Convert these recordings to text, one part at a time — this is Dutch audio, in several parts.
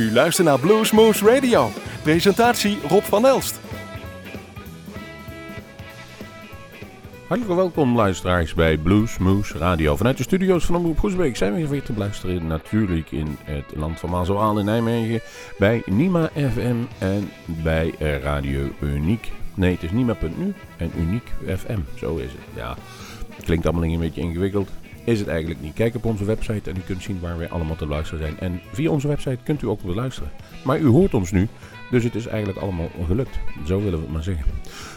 U luistert naar Bluesmoose Radio. Presentatie Rob van Elst. Hartelijk welkom luisteraars bij Bluesmoose Radio. Vanuit de studio's van Omroep Groesbeek zijn we weer te beluisteren natuurlijk in het land van Mazoaal in Nijmegen. Bij Nima FM en bij Radio Uniek. Nee, het is Nima.nu en Uniek FM. Zo is het. Ja, klinkt allemaal een beetje ingewikkeld is het eigenlijk niet. Kijk op onze website en u kunt zien waar wij allemaal te luisteren zijn. En via onze website kunt u ook beluisteren. Maar u hoort ons nu, dus het is eigenlijk allemaal gelukt. Zo willen we het maar zeggen.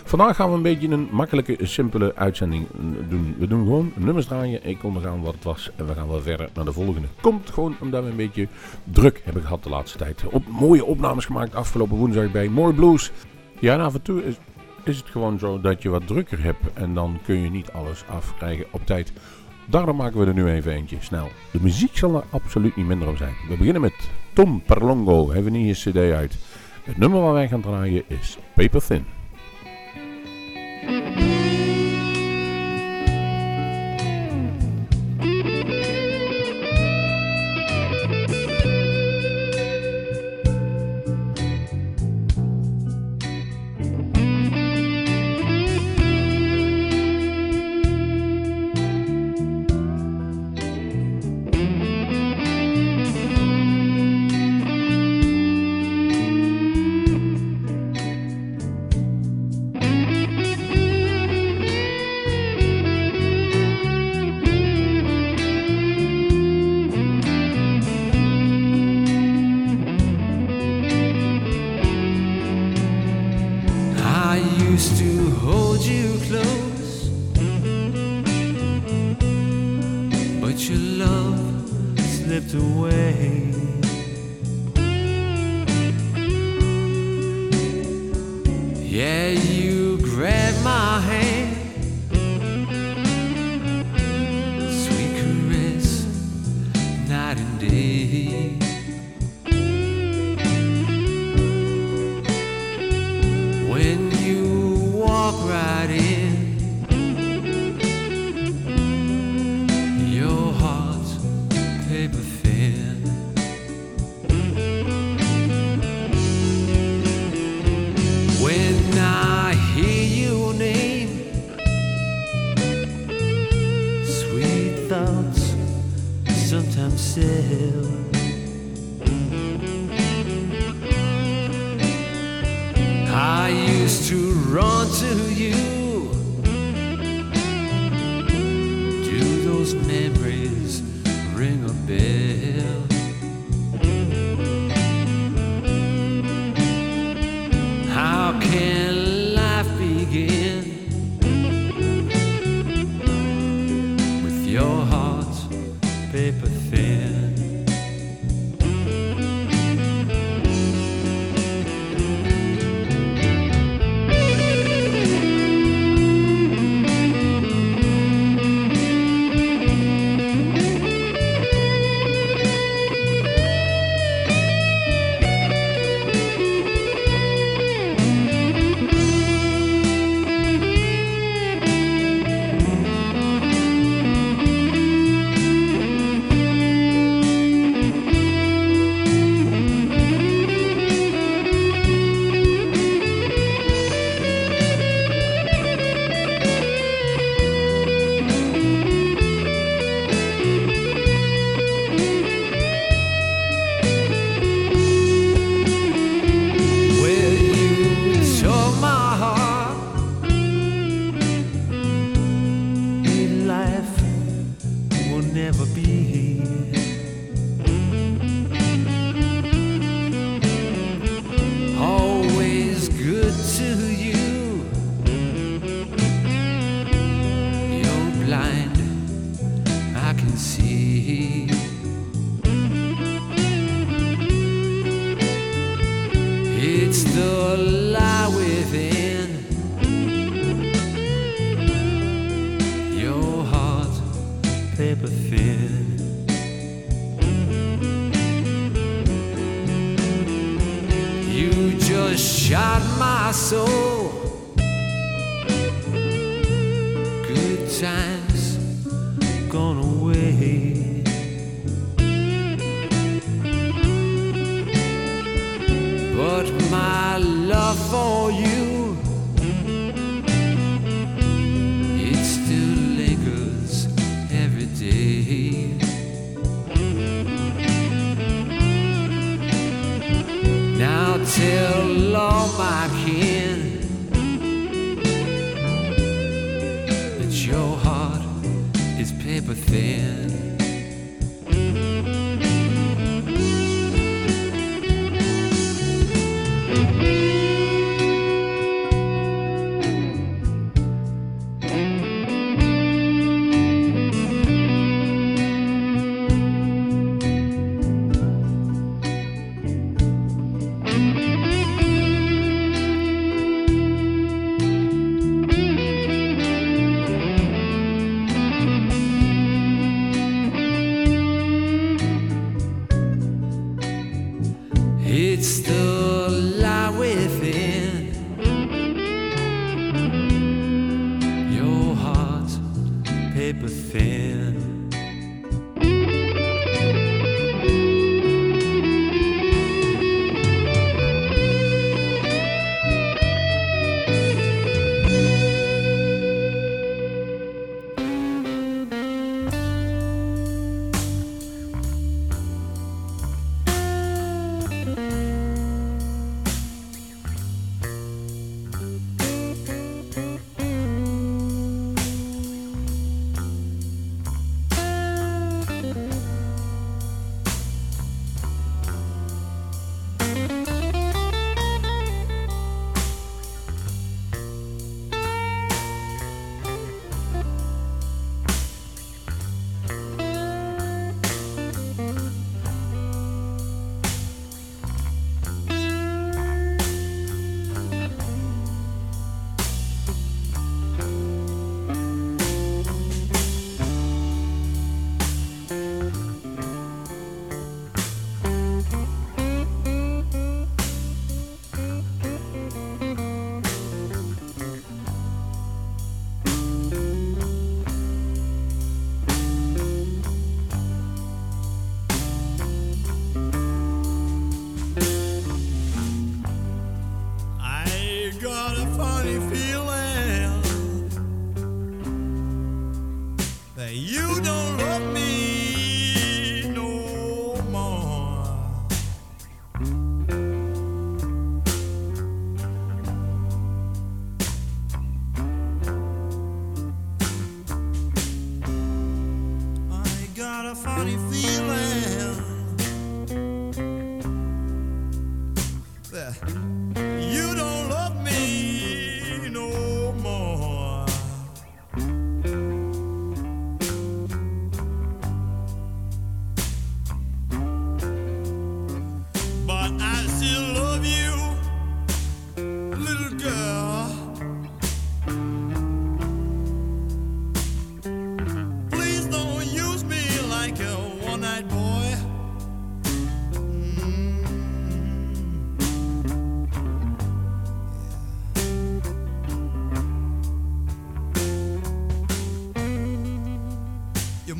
Vandaag gaan we een beetje een makkelijke, simpele uitzending doen. We doen gewoon nummers draaien. Ik ondergaan wat het was en we gaan wel verder naar de volgende. Komt gewoon omdat we een beetje druk hebben gehad de laatste tijd. Op, mooie opnames gemaakt afgelopen woensdag bij More Blues. Ja, en af en toe is, is het gewoon zo dat je wat drukker hebt en dan kun je niet alles afkrijgen op tijd. Daarom maken we er nu even eentje, snel. De muziek zal er absoluut niet minder op zijn. We beginnen met Tom Perlongo, hebben we niet cd uit. Het nummer waar wij gaan draaien is Paper Thin. used to hold you close, but your love slipped away. Yeah, you grabbed my hand.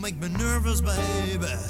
Make me nervous, baby.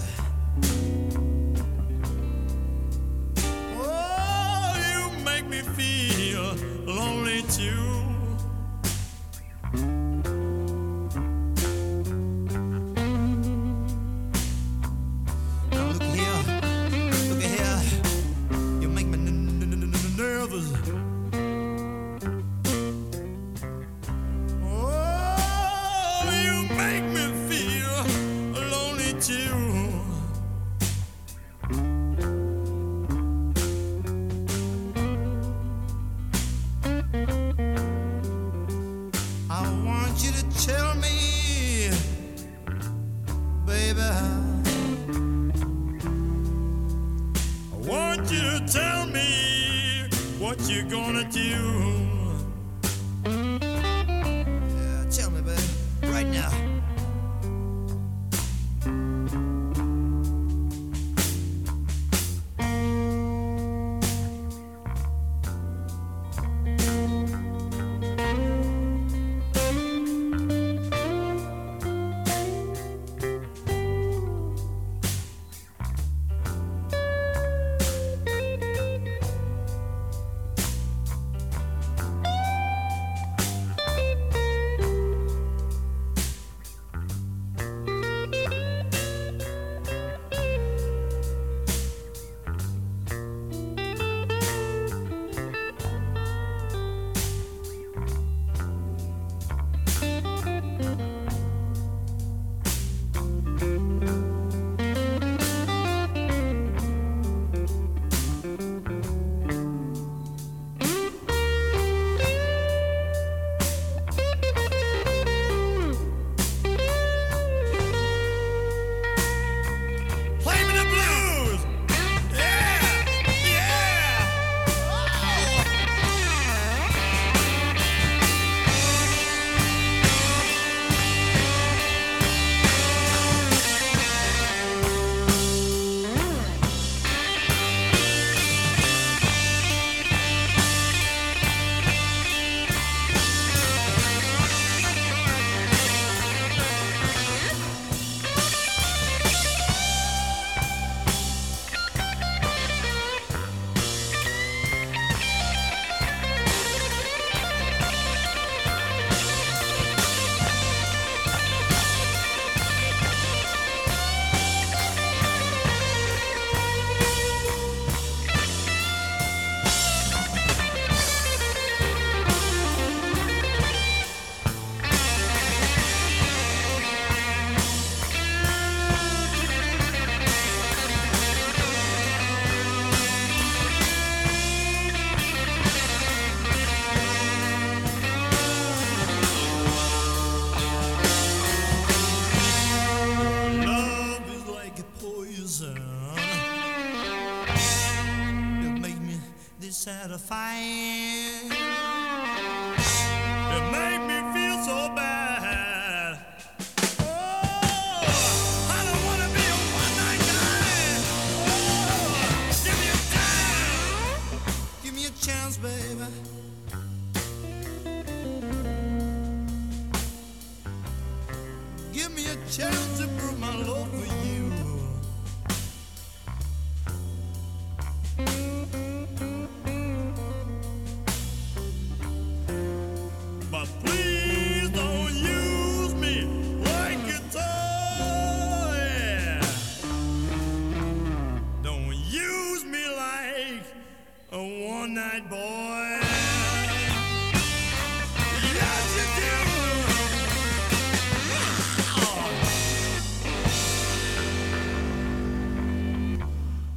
A one night boy.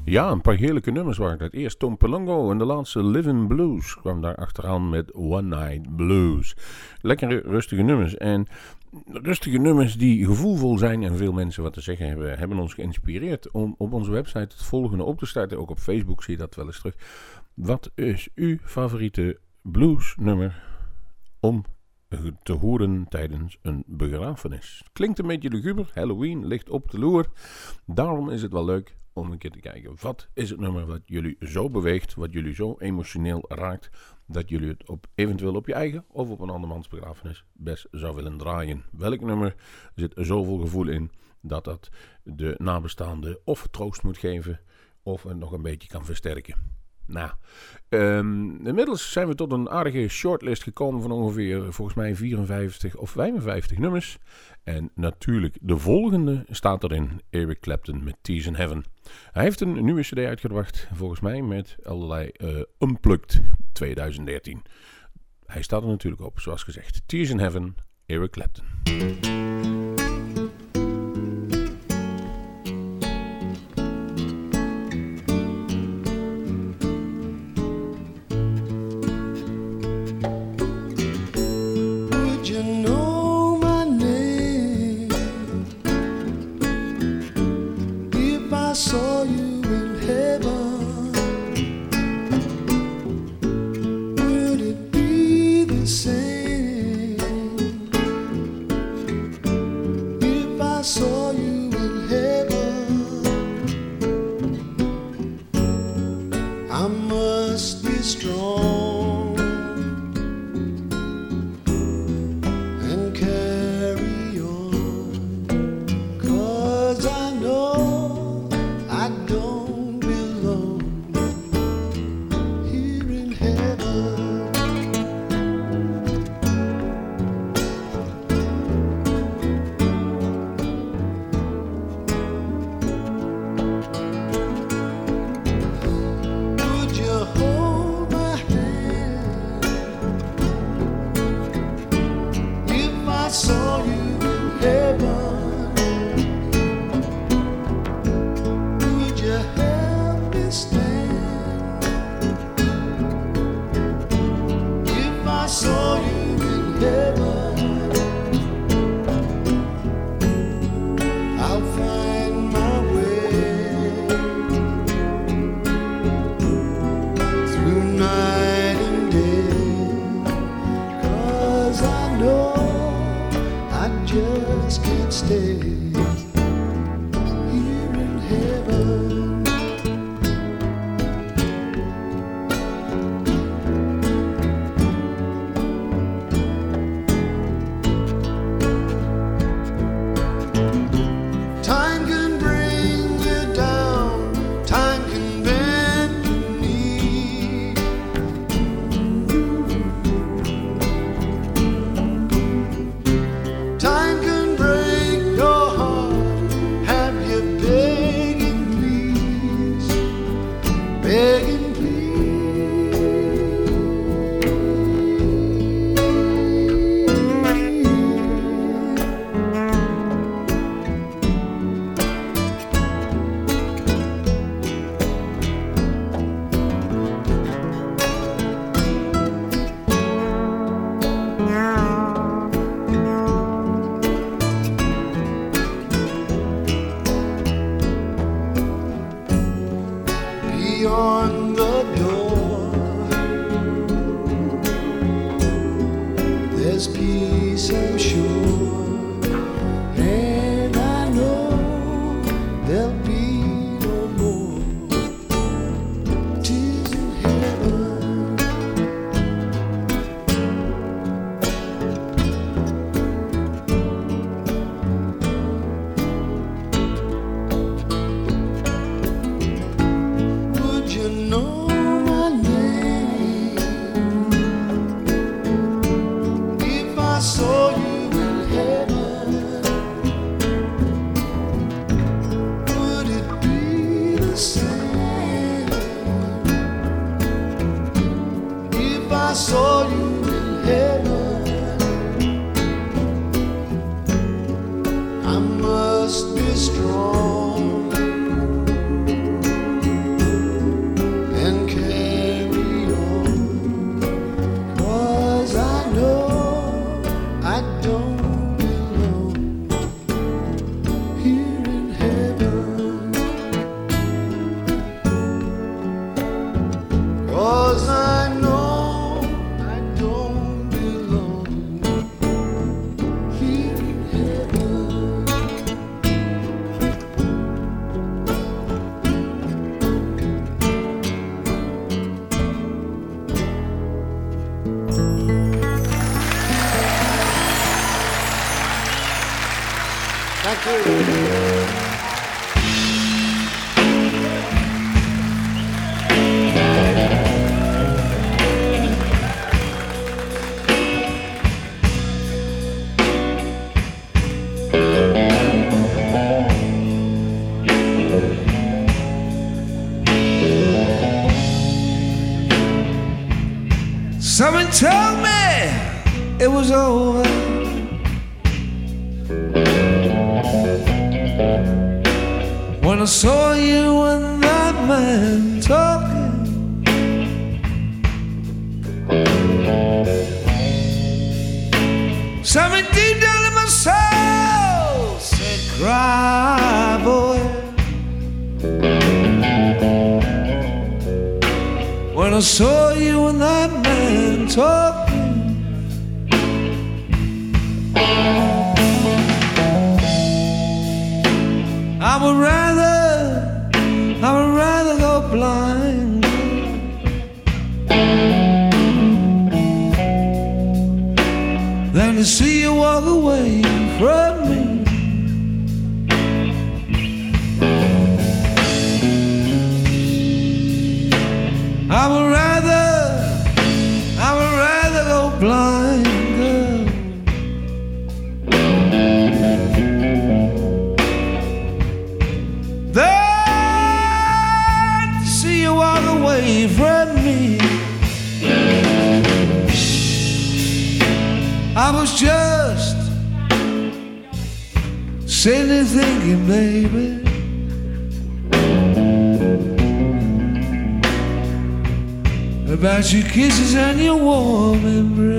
Ja, een paar heerlijke nummers waren dat. Eerst Tom Pelongo en de laatste Living Blues kwam daar achteraan met One Night Blues. Lekkere, rustige nummers. En rustige nummers die gevoelvol zijn en veel mensen wat te zeggen hebben, hebben ons geïnspireerd om op onze website het volgende op te starten. Ook op Facebook zie je dat wel eens terug. Wat is uw favoriete bluesnummer om te horen tijdens een begrafenis? Klinkt een beetje luguber. Halloween ligt op de loer. Daarom is het wel leuk om een keer te kijken. Wat is het nummer wat jullie zo beweegt, wat jullie zo emotioneel raakt, dat jullie het op, eventueel op je eigen of op een andermans begrafenis best zou willen draaien? Welk nummer zit zoveel gevoel in dat dat de nabestaanden of troost moet geven of het nog een beetje kan versterken? Nou, ehm, inmiddels zijn we tot een aardige shortlist gekomen van ongeveer volgens mij 54 of 55 nummers. En natuurlijk, de volgende staat erin, Eric Clapton met Tears in Heaven. Hij heeft een nieuwe cd uitgebracht, volgens mij met allerlei uh, Unplugged 2013. Hij staat er natuurlijk op, zoals gezegd. Tears in Heaven, Eric Clapton. So. was your kisses and your warm embrace.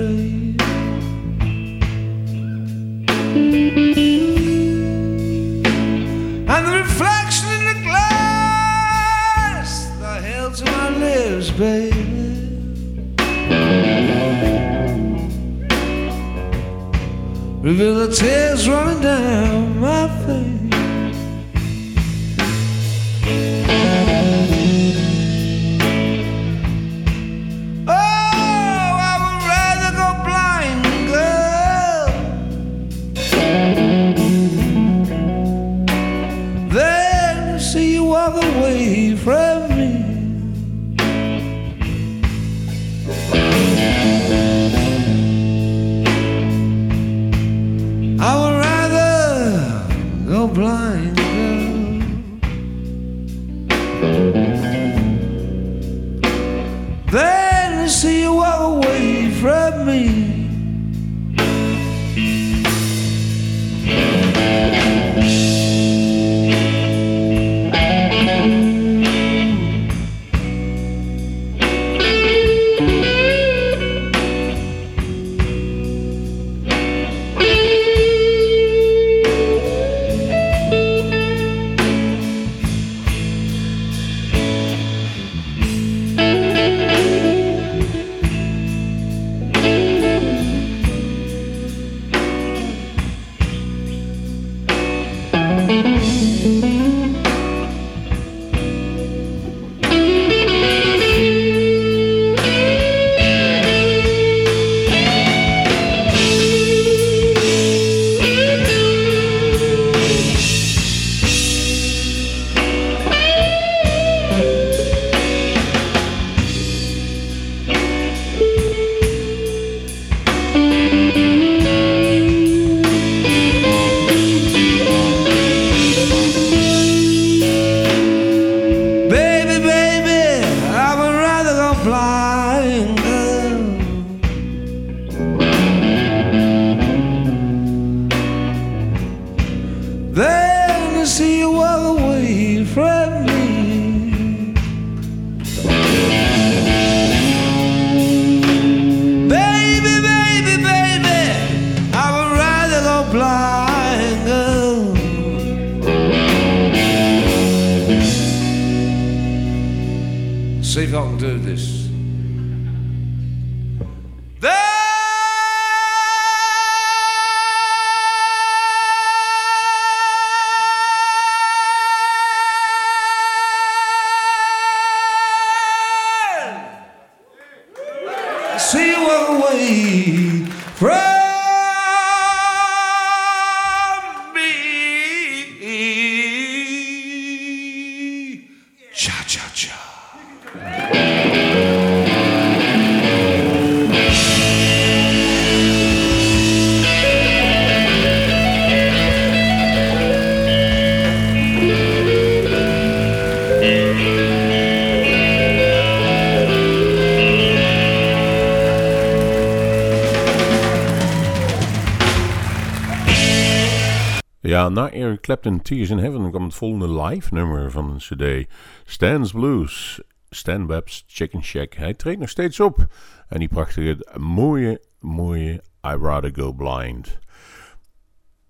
Ja, na Eric Clapton Tears in Heaven kwam het volgende live nummer van een cd. Stan's Blues. Stan Webb's Chicken Shack. Hij treedt nog steeds op. En die prachtige, mooie, mooie I Rather Go Blind.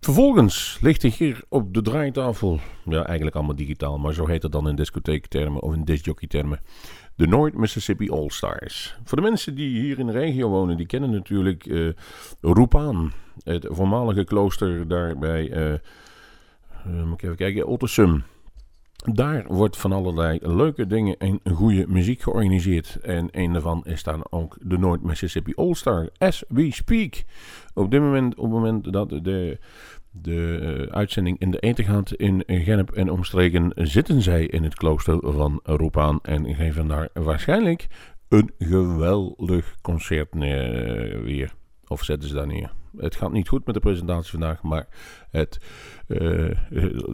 Vervolgens ligt er hier op de draaitafel, ja eigenlijk allemaal digitaal, maar zo heet het dan in discotheektermen of in disjockeytermen, de North Mississippi All Stars. Voor de mensen die hier in de regio wonen, die kennen natuurlijk eh Roepaan, het voormalige klooster daar bij, eh, eh, moet ik even kijken, Ottersum. Daar wordt van allerlei leuke dingen en goede muziek georganiseerd. En een daarvan is dan ook de North Mississippi All Star, as we speak. Op dit moment, op het moment dat de, de eh, uitzending in de eten gaat in Gennep en omstreken, zitten zij in het klooster van Roepaan en geven daar waarschijnlijk een geweldig concert neer, weer. Of zetten ze daar neer. Het gaat niet goed met de presentatie vandaag, maar het, eh,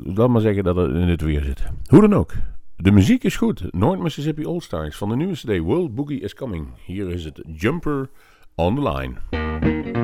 laat maar zeggen dat het in het weer zit. Hoe dan ook. De muziek is goed. North Mississippi All Stars van de nieuwe CD World Boogie is Coming. Hier is het Jumper on the Line.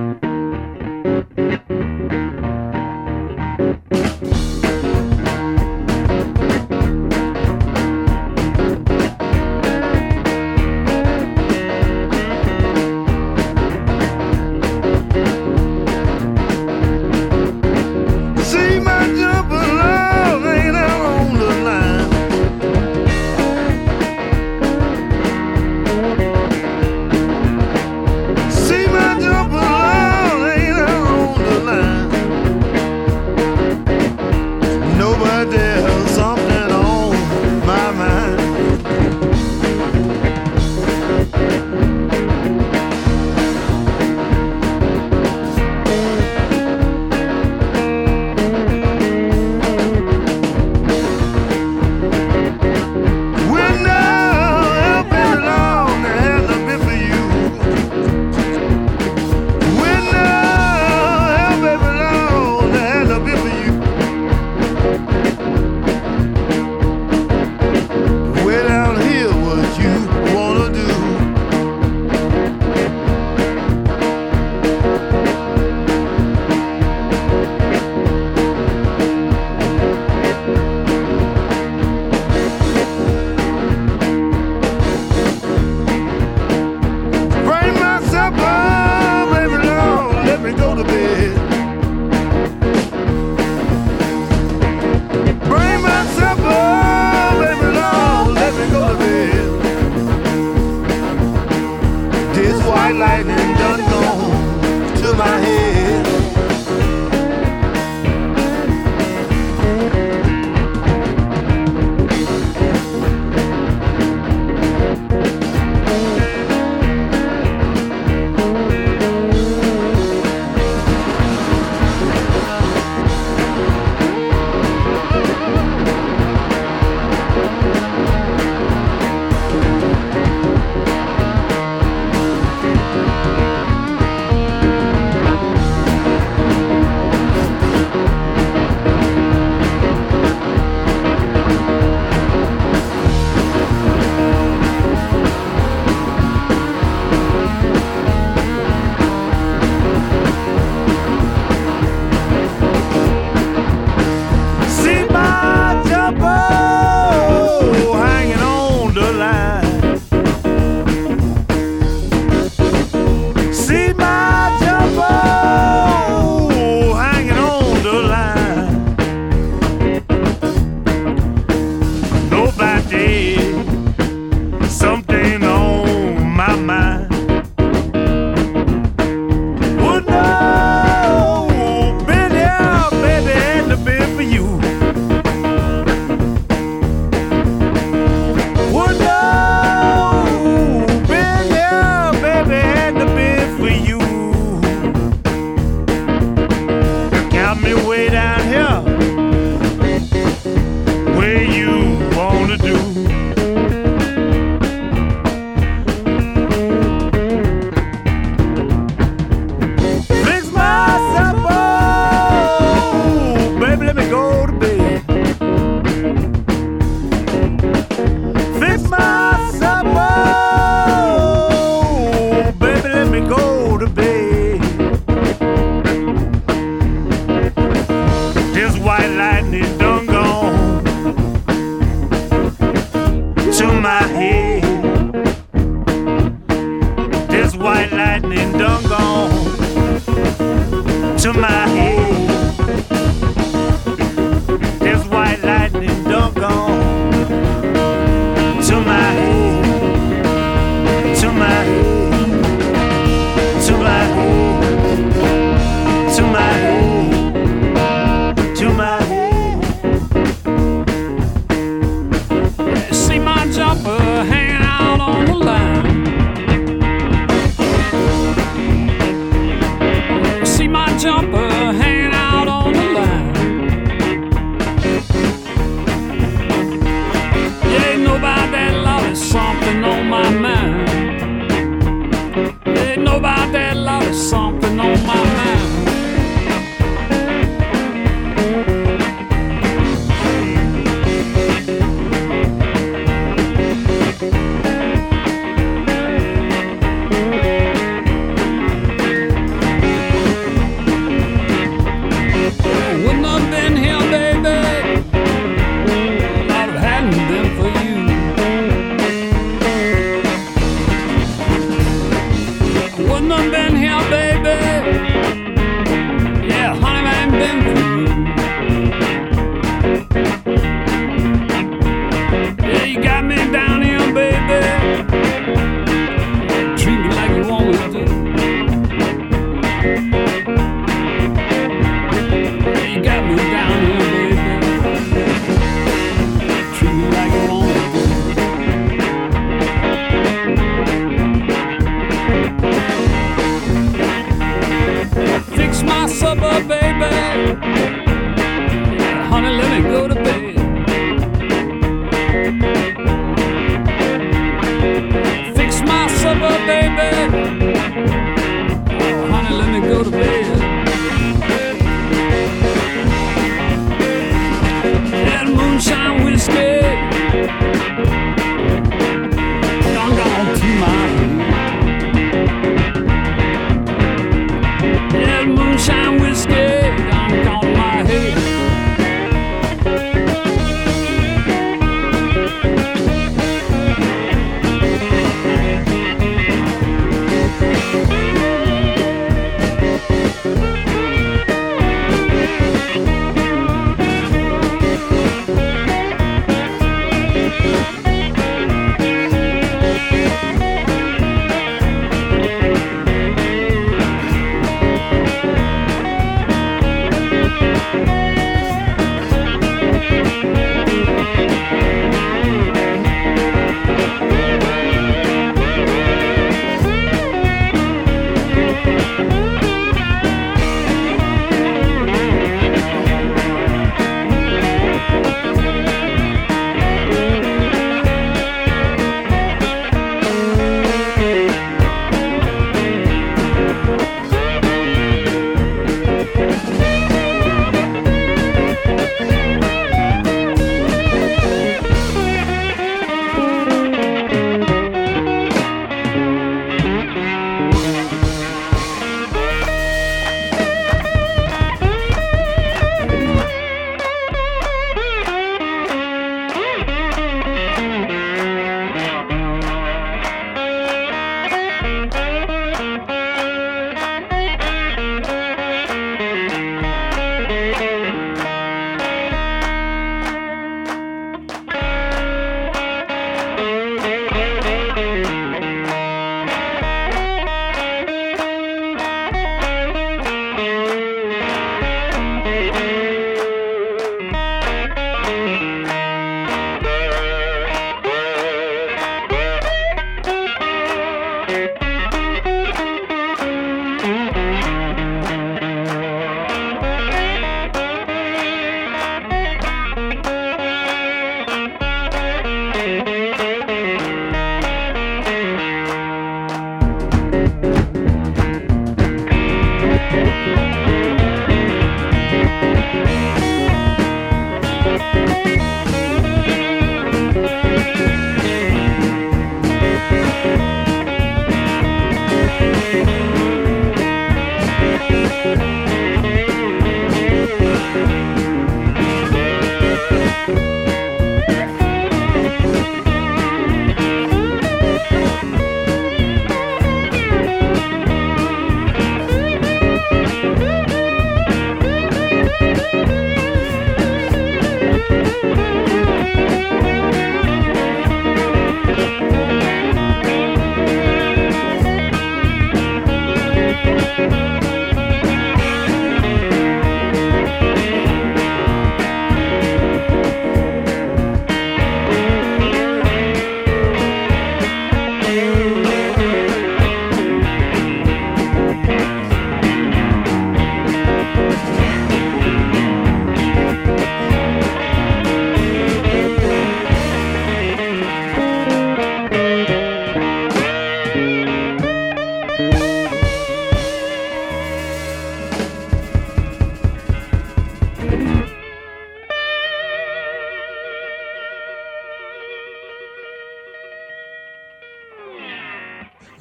up, up, up.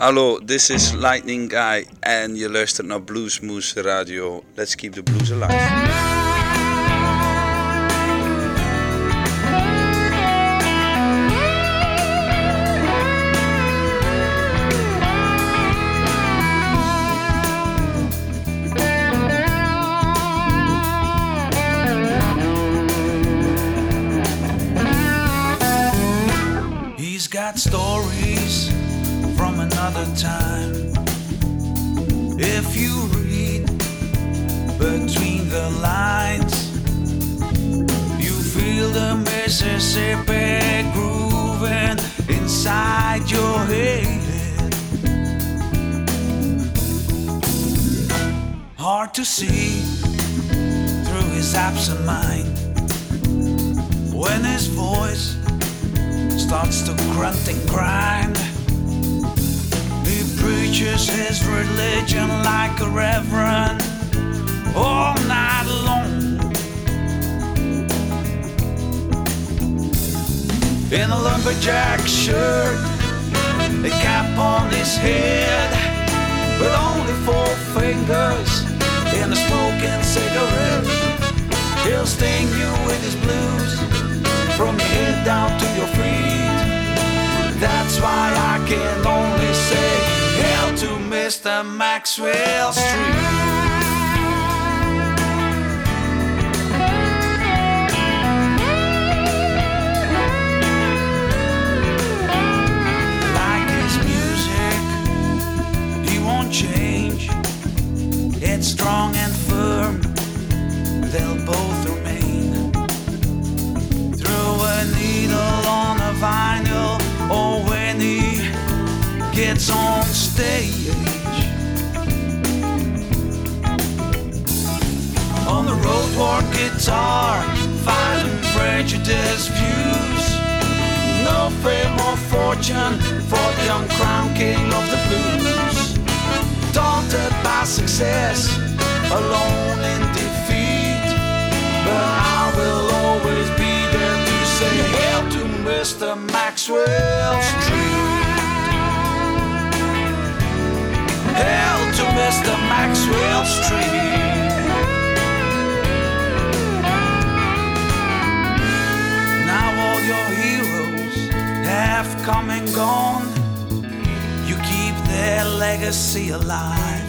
Hallo, this is Lightning Guy en je luistert naar Bluesmoose Radio. Let's keep the blues alive. Only four fingers in a smoking cigarette. He'll sting you with his blues from your head down to your feet. That's why I can only say hell to Mr. Maxwell Street. Strong and firm. They'll both remain through a needle on a vinyl or when he gets on stage. On the road, war guitar, fighting prejudice views. No fame or fortune for the young crown king of the blues. Daunted by success, alone in defeat. But I will always be there to say to Mr. Maxwell Street. To Mr. Maxwell Street. Now all your heroes have come and gone. You keep their legacy alive.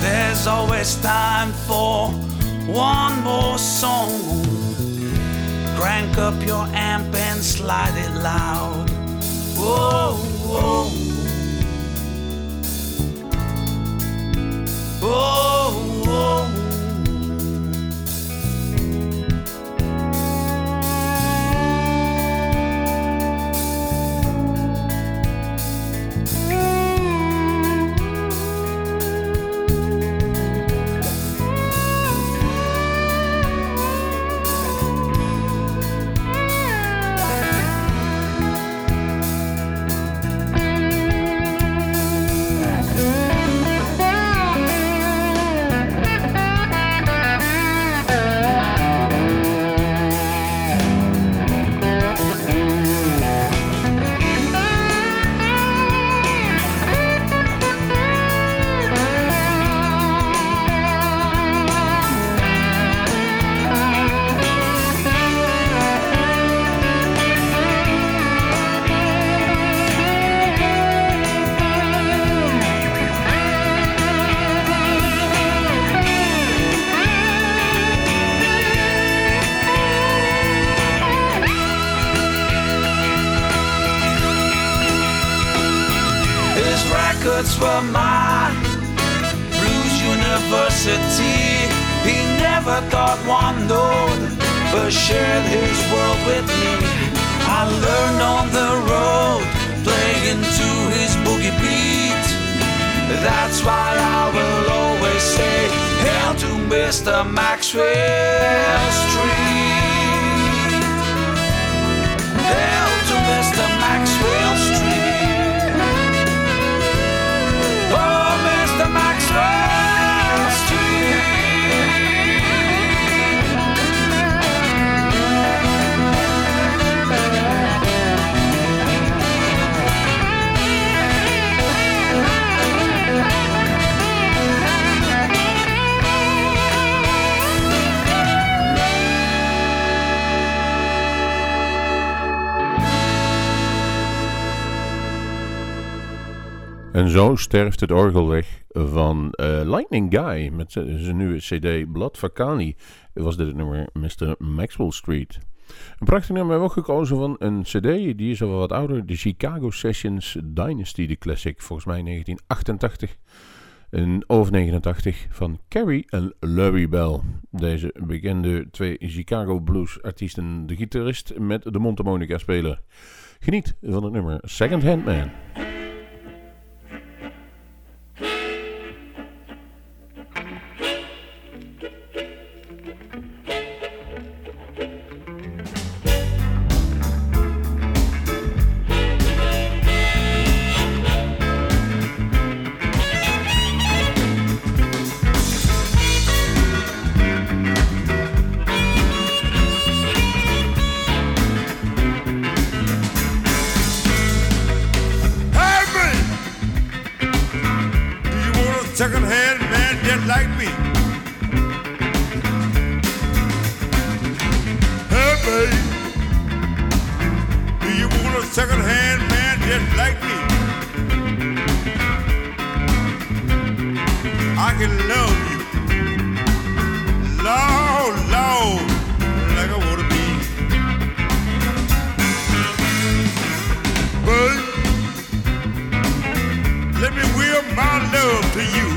There's always time for one more song. Crank up your amp and slide it loud. Whoa, whoa. Whoa. Zo sterft het orgel weg van eh, Lightning Guy met zijn nieuwe CD Blood Vacani. Was dit het nummer Mr. Maxwell Street. Een prachtig nummer hebben we ook gekozen van een CD, die is al wat ouder. De Chicago Sessions Dynasty, de classic, volgens mij 1988. Een of 89 van Carrie en Larry Bell. Deze bekende twee Chicago blues artiesten. De gitarist met de mondharmonica speler. Geniet van het nummer Second Hand Man. Second-hand man just like me? I can love you, Lord, Lord, like I wanna be. Babe, let me will my love to you.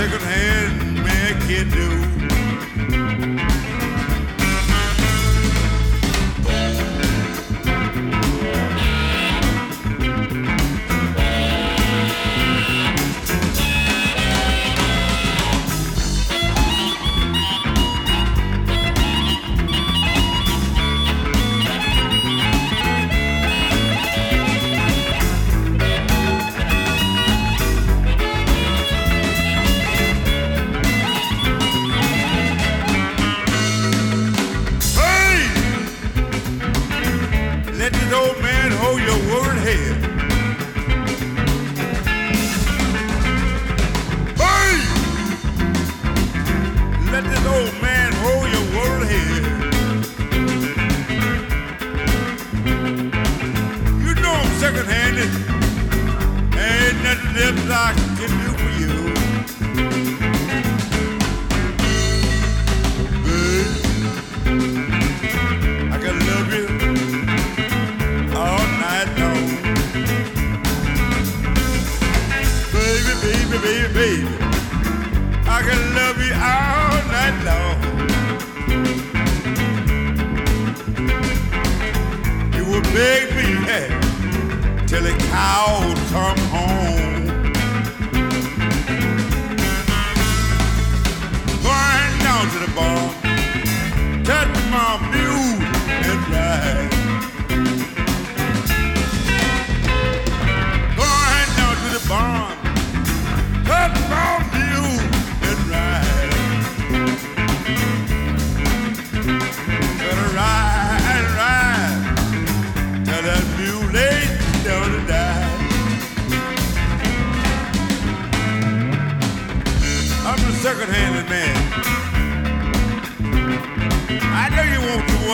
secondhand make it do.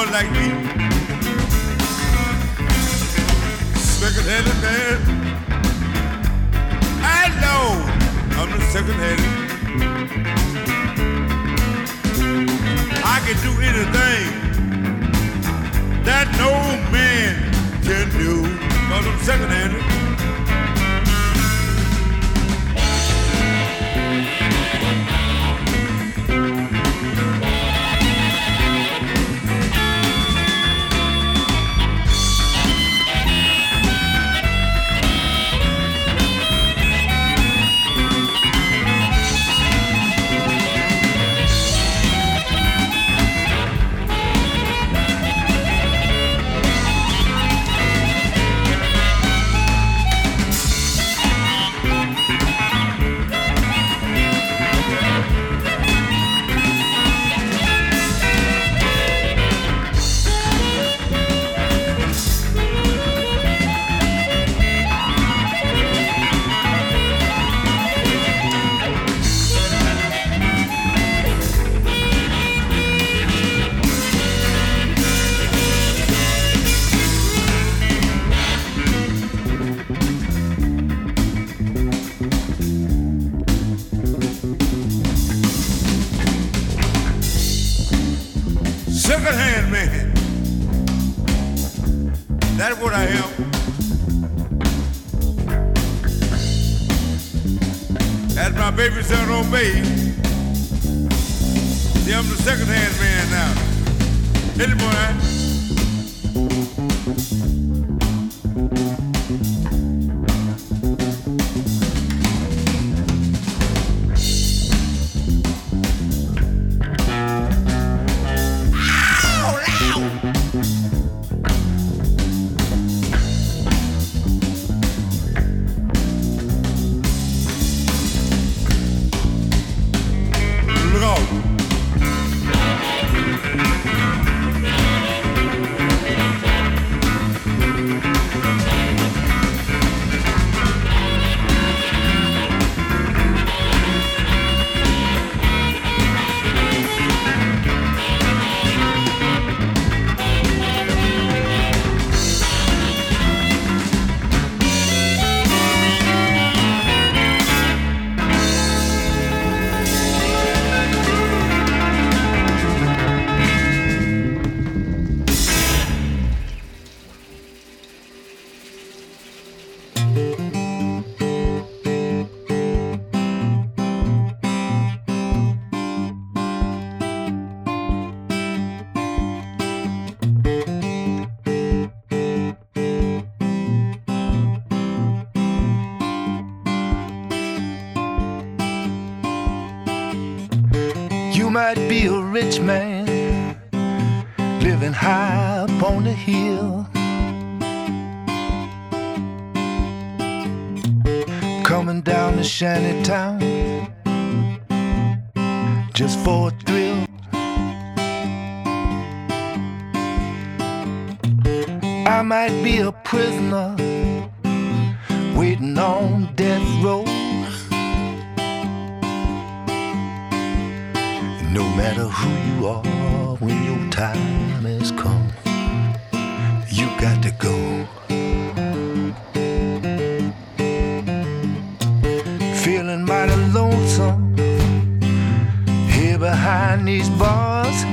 One like me. Second-handed man. I know I'm the second-handed. I can do anything that no man can do. Cause I'm second-handed. Obey. See, I'm the second hand man now. Hit might be a rich man living high up on the hill. Coming down to shanty town just for a thrill. I might be a prisoner waiting on death row. No matter who you are, when your time has come, you got to go. Feeling mighty lonesome here behind these bars.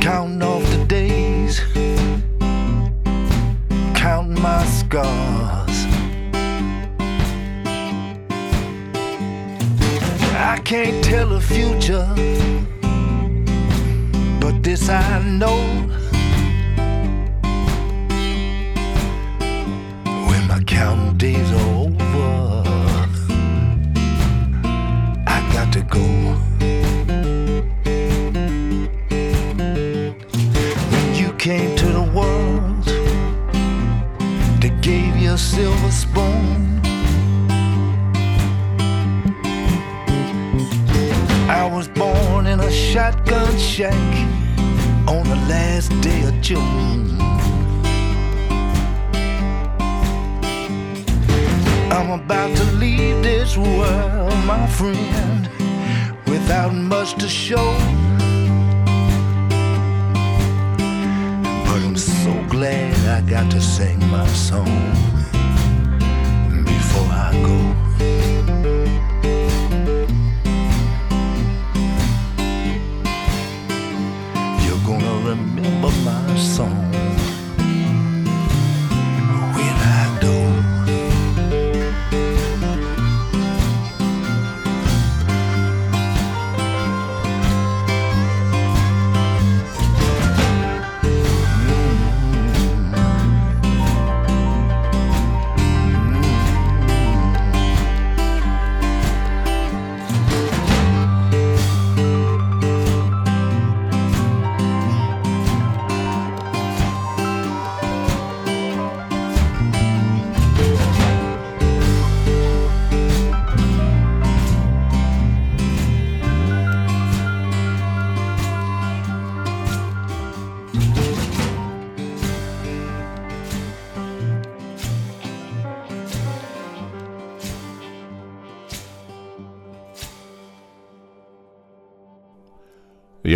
Counting off the days, counting my scars. Tell the future, but this I know. When my counting days shack on the last day of June. I'm about to leave this world, my friend, without much to show. But I'm so glad I got to sing my song before I go.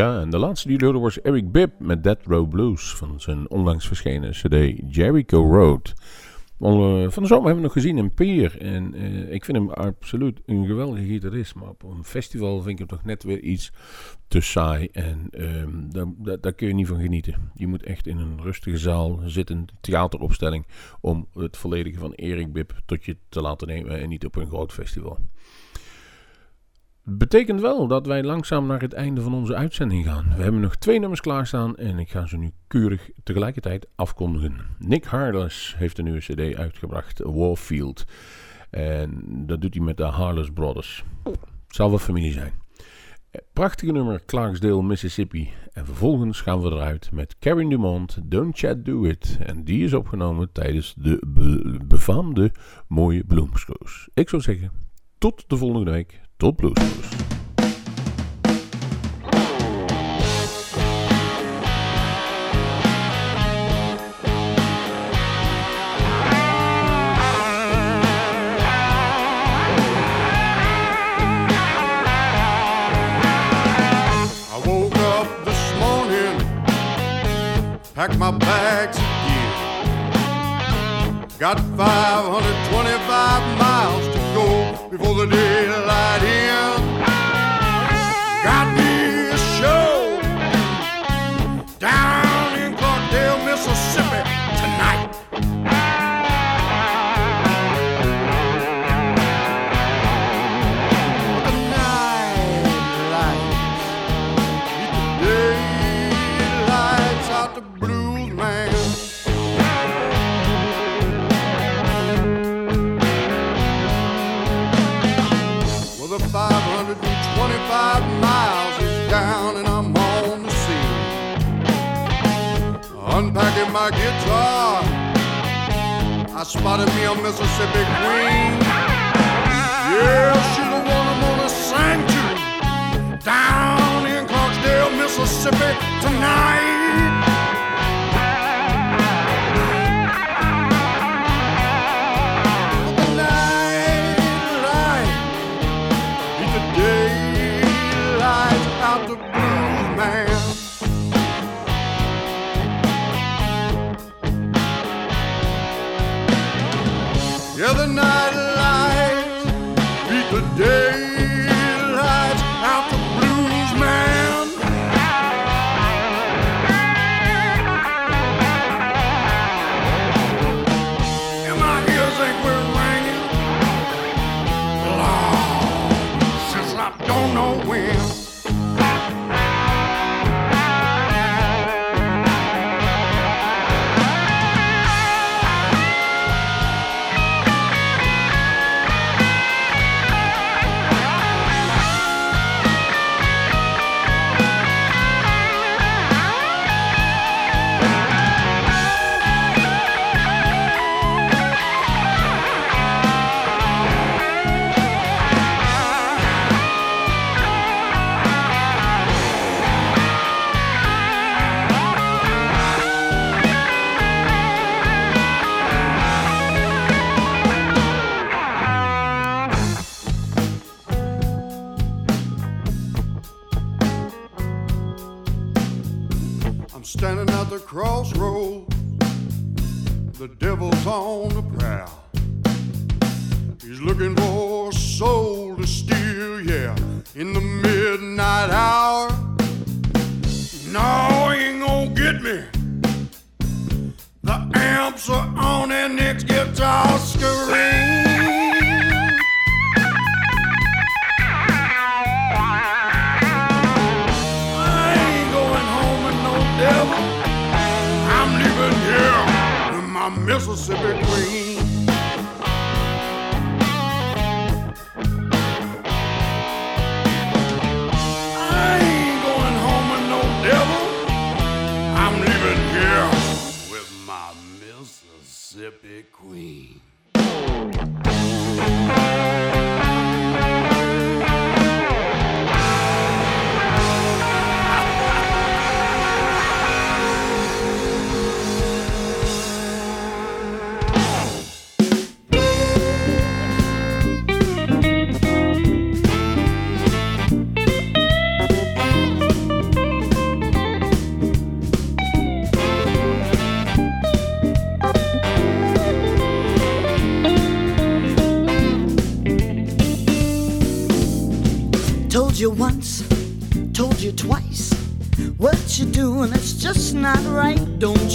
Ja, en de laatste die hoorde was Eric Bibb met Death Row Blues van zijn onlangs verschenen cd Jericho Road. Eh, van de zomer hebben we nog gezien in Peer. En eh, ik vind hem absoluut een geweldige gitarist. Maar op een festival vind ik hem toch net weer iets te saai. En ehm, daar, daar, daar kun je niet van genieten. Je moet echt in een rustige zaal zitten, theateropstelling. Om het volledige van Erik Bib tot je te laten nemen. En niet op een groot festival. Betekent wel dat wij langzaam naar het einde van onze uitzending gaan. We hebben nog twee nummers klaarstaan en ik ga ze nu keurig tegelijkertijd afkondigen. Nick Harless heeft een nieuwe CD uitgebracht, Warfield. En dat doet hij met de Harless Brothers. Zal wel familie zijn. Prachtige nummer, Clarksdale, Mississippi. En vervolgens gaan we eruit met Karen Dumont, Don't Chat Do It. En die is opgenomen tijdens de be- befaamde mooie Bloomscroes. Ik zou zeggen, tot de volgende week. Tot morning, packed my bags again. Got 525 miles to go before the daylight guitar, I spotted me a Mississippi queen. Yeah, she's the one I'm gonna sing to down in Clarksdale, Mississippi tonight. Mississippi queen. I ain't going home with no devil. I'm leaving here with my Mississippi queen.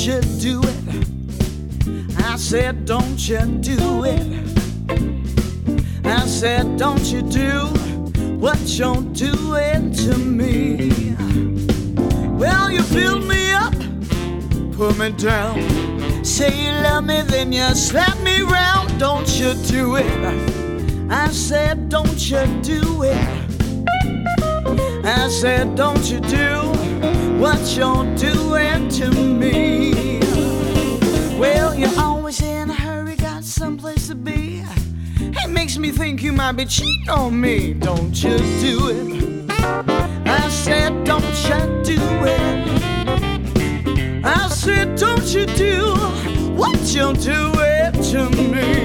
You do it. I said, don't you do it. I said, don't you do what you're doing to me. Well, you build me up, put me down. Say you love me, then you slap me round. Don't you do it. I said, don't you do it. I said, don't you do what you're doing to me. Well, you're always in a hurry, got someplace to be. It makes me think you might be cheating on me. Don't you do it. I said, don't you do it. I said, don't you do what you're doing to me.